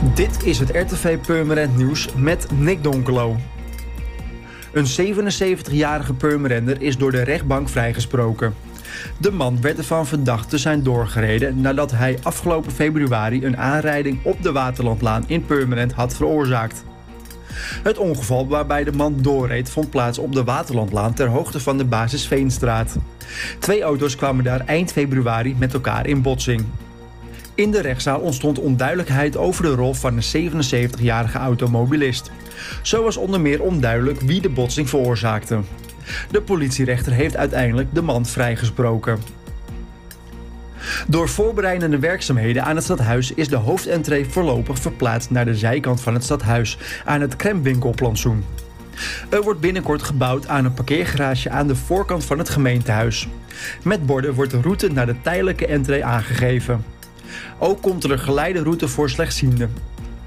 Dit is het RTV Purmerend Nieuws met Nick Donkelo. Een 77-jarige Purmerender is door de rechtbank vrijgesproken. De man werd ervan verdacht te zijn doorgereden nadat hij afgelopen februari een aanrijding op de Waterlandlaan in Purmerend had veroorzaakt. Het ongeval waarbij de man doorreed vond plaats op de Waterlandlaan ter hoogte van de basis Veenstraat. Twee auto's kwamen daar eind februari met elkaar in botsing. In de rechtszaal ontstond onduidelijkheid over de rol van een 77-jarige automobilist. Zo was onder meer onduidelijk wie de botsing veroorzaakte. De politierechter heeft uiteindelijk de man vrijgesproken. Door voorbereidende werkzaamheden aan het stadhuis is de hoofdentree voorlopig verplaatst naar de zijkant van het stadhuis, aan het Kremwinkelplantsoen. Er wordt binnenkort gebouwd aan een parkeergarage aan de voorkant van het gemeentehuis. Met borden wordt de route naar de tijdelijke entree aangegeven. Ook komt er een geleideroute voor slechtzienden.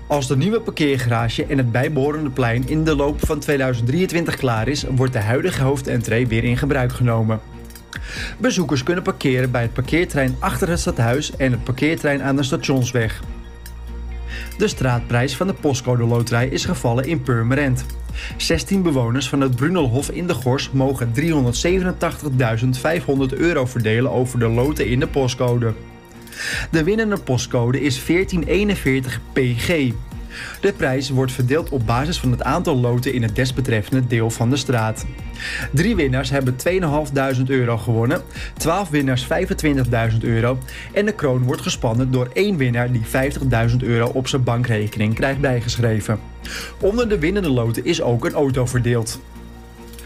Als de nieuwe parkeergarage en het bijbehorende plein in de loop van 2023 klaar is, wordt de huidige hoofdentree weer in gebruik genomen. Bezoekers kunnen parkeren bij het parkeertrein achter het stadhuis en het parkeertrein aan de stationsweg. De straatprijs van de postcode loterij is gevallen in Purmerend. 16 bewoners van het Brunelhof in de Gors mogen 387.500 euro verdelen over de loten in de postcode. De winnende postcode is 1441 PG. De prijs wordt verdeeld op basis van het aantal loten in het desbetreffende deel van de straat. Drie winnaars hebben 2.500 euro gewonnen, 12 winnaars 25.000 euro en de kroon wordt gespannen door één winnaar die 50.000 euro op zijn bankrekening krijgt bijgeschreven. Onder de winnende loten is ook een auto verdeeld.